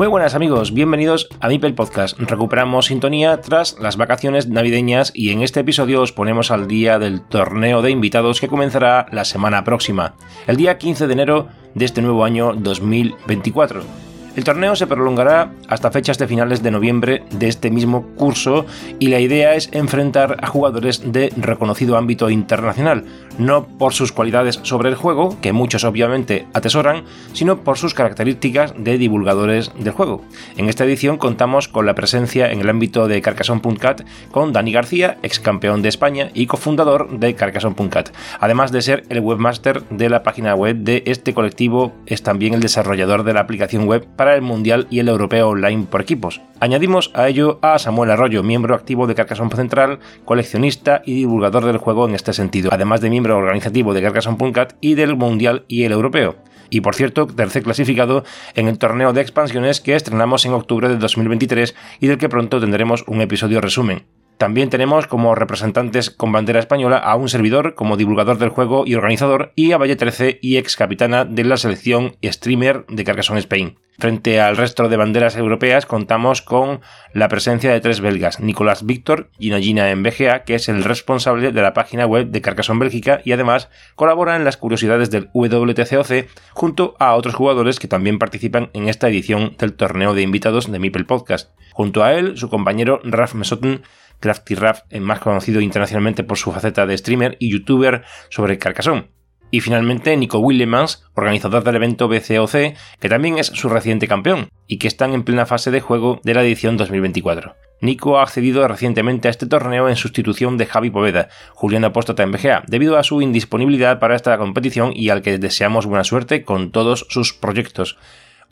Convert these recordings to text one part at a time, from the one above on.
Muy buenas amigos, bienvenidos a Mipel Podcast. Recuperamos sintonía tras las vacaciones navideñas y en este episodio os ponemos al día del torneo de invitados que comenzará la semana próxima, el día 15 de enero de este nuevo año 2024. El torneo se prolongará hasta fechas de finales de noviembre de este mismo curso y la idea es enfrentar a jugadores de reconocido ámbito internacional, no por sus cualidades sobre el juego, que muchos obviamente atesoran, sino por sus características de divulgadores del juego. En esta edición contamos con la presencia en el ámbito de Carcassonne.cat con Dani García, ex campeón de España y cofundador de Carcassonne.cat. Además de ser el webmaster de la página web de este colectivo, es también el desarrollador de la aplicación web para el Mundial y el Europeo Online por equipos. Añadimos a ello a Samuel Arroyo, miembro activo de Carcassonne Central, coleccionista y divulgador del juego en este sentido, además de miembro organizativo de Carcassonne.cat y del Mundial y el Europeo. Y por cierto, tercer clasificado en el torneo de expansiones que estrenamos en octubre de 2023 y del que pronto tendremos un episodio resumen. También tenemos como representantes con bandera española a un servidor como divulgador del juego y organizador y a Valle 13 y ex capitana de la selección y streamer de Carcassonne Spain. Frente al resto de banderas europeas contamos con la presencia de tres belgas, Nicolás Víctor, Gina Gina en BGA, que es el responsable de la página web de Carcassonne Bélgica y además colabora en las curiosidades del WTCOC junto a otros jugadores que también participan en esta edición del torneo de invitados de Mipel Podcast. Junto a él, su compañero Raf Mesotten Crafty Raft, más conocido internacionalmente por su faceta de streamer y youtuber sobre Carcassonne. Y finalmente Nico Willemans, organizador del evento BCOC, que también es su reciente campeón y que están en plena fase de juego de la edición 2024. Nico ha accedido recientemente a este torneo en sustitución de Javi Poveda, Julián Apóstata en BGA, debido a su indisponibilidad para esta competición y al que deseamos buena suerte con todos sus proyectos.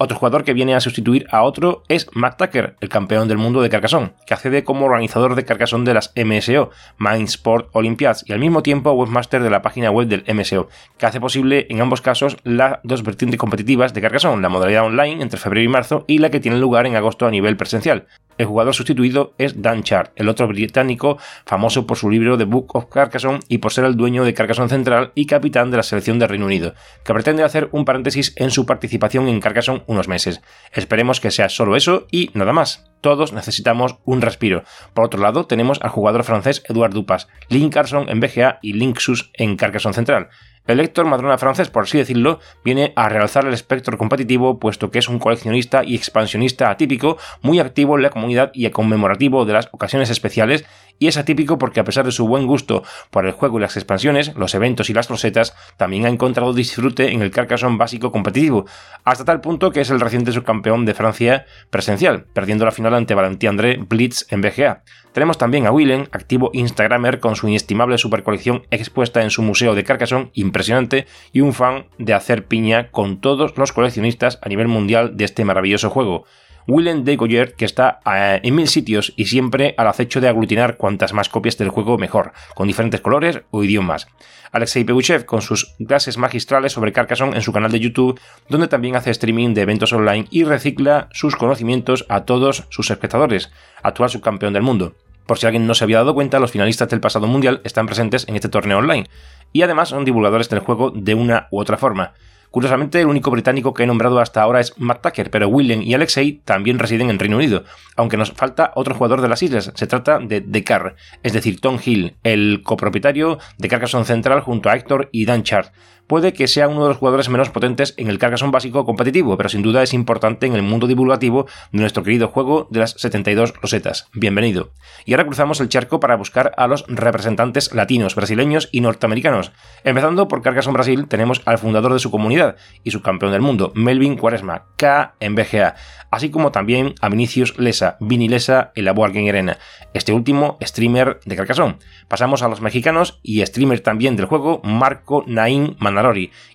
Otro jugador que viene a sustituir a otro es Matt Tucker, el campeón del mundo de Carcassonne, que accede como organizador de Carcassonne de las MSO, Mind Sport Olympiads, y al mismo tiempo webmaster de la página web del MSO, que hace posible en ambos casos las dos vertientes competitivas de Carcassonne, la modalidad online entre febrero y marzo y la que tiene lugar en agosto a nivel presencial. El jugador sustituido es Dan Chart, el otro británico famoso por su libro The Book of Carcassonne y por ser el dueño de Carcassonne Central y capitán de la selección de Reino Unido, que pretende hacer un paréntesis en su participación en Carcassonne unos meses. Esperemos que sea solo eso y nada más. Todos necesitamos un respiro. Por otro lado, tenemos al jugador francés Edouard Dupas, Link Carson en BGA y Linksus en Carcassonne Central. El Héctor Madrona francés, por así decirlo, viene a realzar el espectro competitivo, puesto que es un coleccionista y expansionista atípico, muy activo en la comunidad y conmemorativo de las ocasiones especiales, y es atípico porque a pesar de su buen gusto por el juego y las expansiones, los eventos y las rosetas, también ha encontrado disfrute en el Carcassonne básico competitivo, hasta tal punto que es el reciente subcampeón de Francia presencial, perdiendo la final ante Valentín André Blitz en BGA. Tenemos también a Willen, activo Instagramer con su inestimable supercolección expuesta en su museo de Carcassonne, impresionante, y un fan de hacer piña con todos los coleccionistas a nivel mundial de este maravilloso juego. Willem de Goyer, que está eh, en mil sitios y siempre al acecho de aglutinar cuantas más copias del juego mejor, con diferentes colores o idiomas. Alexei Peguchev con sus clases magistrales sobre Carcassonne en su canal de YouTube, donde también hace streaming de eventos online y recicla sus conocimientos a todos sus espectadores, actual subcampeón del mundo. Por si alguien no se había dado cuenta, los finalistas del pasado mundial están presentes en este torneo online, y además son divulgadores del juego de una u otra forma. Curiosamente, el único británico que he nombrado hasta ahora es Matt Tucker, pero William y Alexei también residen en Reino Unido, aunque nos falta otro jugador de las islas. Se trata de Decar, es decir, Tom Hill, el copropietario de Carcassonne Central junto a Héctor y Dan Chart. Puede que sea uno de los jugadores menos potentes en el Carcassonne básico competitivo, pero sin duda es importante en el mundo divulgativo de nuestro querido juego de las 72 rosetas. Bienvenido. Y ahora cruzamos el charco para buscar a los representantes latinos, brasileños y norteamericanos. Empezando por Carcassonne Brasil, tenemos al fundador de su comunidad y su campeón del mundo, Melvin Cuaresma, K en BGA, así como también a Vinicius Lesa, Vini Lesa en la Board Game Arena, este último streamer de Carcassonne. Pasamos a los mexicanos y streamer también del juego, Marco Naín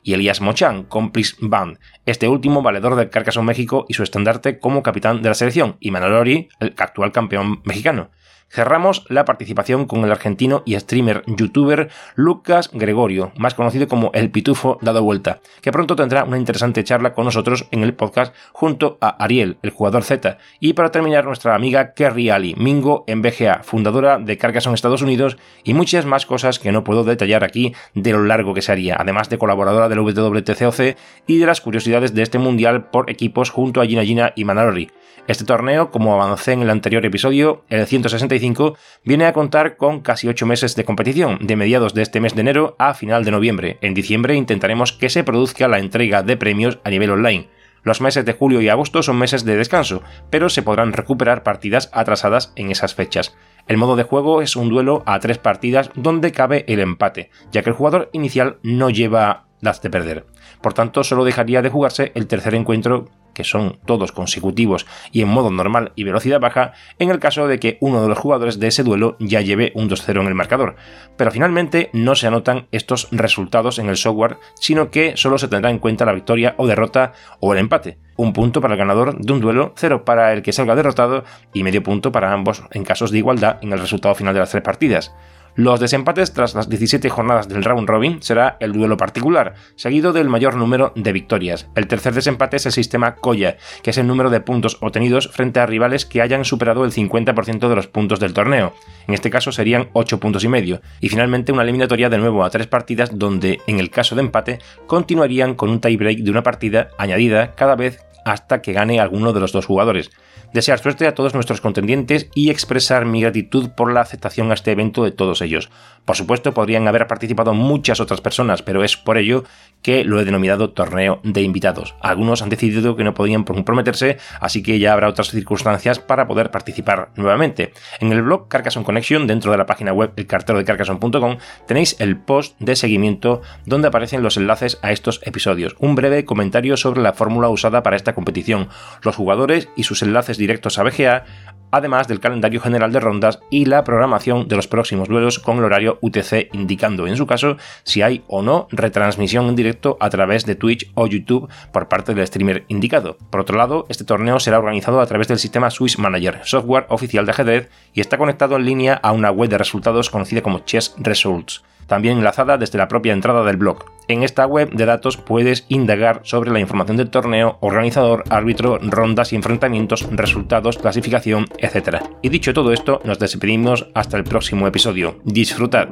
Y Elías Mochan, Complice Band, este último valedor del Carcassonne México y su estandarte como capitán de la selección, y Manarori, el actual campeón mexicano. Cerramos la participación con el argentino y streamer youtuber Lucas Gregorio, más conocido como El Pitufo Dado Vuelta, que pronto tendrá una interesante charla con nosotros en el podcast junto a Ariel, el jugador Z, y para terminar nuestra amiga Kerry Ali, Mingo en BGA, fundadora de Carcassonne Estados Unidos, y muchas más cosas que no puedo detallar aquí de lo largo que se haría, además de colaboradora del WTCOC y de las curiosidades de este mundial por equipos junto a Gina Gina y Manarori. Este torneo, como avancé en el anterior episodio, el 165, viene a contar con casi 8 meses de competición, de mediados de este mes de enero a final de noviembre. En diciembre intentaremos que se produzca la entrega de premios a nivel online. Los meses de julio y agosto son meses de descanso, pero se podrán recuperar partidas atrasadas en esas fechas. El modo de juego es un duelo a tres partidas donde cabe el empate, ya que el jugador inicial no lleva las de perder. Por tanto, solo dejaría de jugarse el tercer encuentro que son todos consecutivos y en modo normal y velocidad baja, en el caso de que uno de los jugadores de ese duelo ya lleve un 2-0 en el marcador. Pero finalmente no se anotan estos resultados en el software, sino que solo se tendrá en cuenta la victoria o derrota o el empate. Un punto para el ganador de un duelo, cero para el que salga derrotado y medio punto para ambos en casos de igualdad en el resultado final de las tres partidas. Los desempates tras las 17 jornadas del round robin será el duelo particular, seguido del mayor número de victorias. El tercer desempate es el sistema Koya, que es el número de puntos obtenidos frente a rivales que hayan superado el 50% de los puntos del torneo. En este caso serían 8 puntos y medio. Y finalmente una eliminatoria de nuevo a tres partidas donde, en el caso de empate, continuarían con un tiebreak de una partida añadida cada vez hasta que gane alguno de los dos jugadores desear suerte a todos nuestros contendientes y expresar mi gratitud por la aceptación a este evento de todos ellos. Por supuesto, podrían haber participado muchas otras personas, pero es por ello que lo he denominado torneo de invitados. Algunos han decidido que no podían comprometerse, así que ya habrá otras circunstancias para poder participar nuevamente. En el blog Carcassonne Connection, dentro de la página web elcarterodecarcassonne.com, tenéis el post de seguimiento donde aparecen los enlaces a estos episodios. Un breve comentario sobre la fórmula usada para competición, los jugadores y sus enlaces directos a BGA, además del calendario general de rondas y la programación de los próximos duelos con el horario UTC indicando en su caso si hay o no retransmisión en directo a través de Twitch o YouTube por parte del streamer indicado. Por otro lado, este torneo será organizado a través del sistema Swiss Manager, software oficial de ajedrez, y está conectado en línea a una web de resultados conocida como Chess Results también enlazada desde la propia entrada del blog. En esta web de datos puedes indagar sobre la información del torneo, organizador, árbitro, rondas y enfrentamientos, resultados, clasificación, etc. Y dicho todo esto, nos despedimos hasta el próximo episodio. Disfrutad.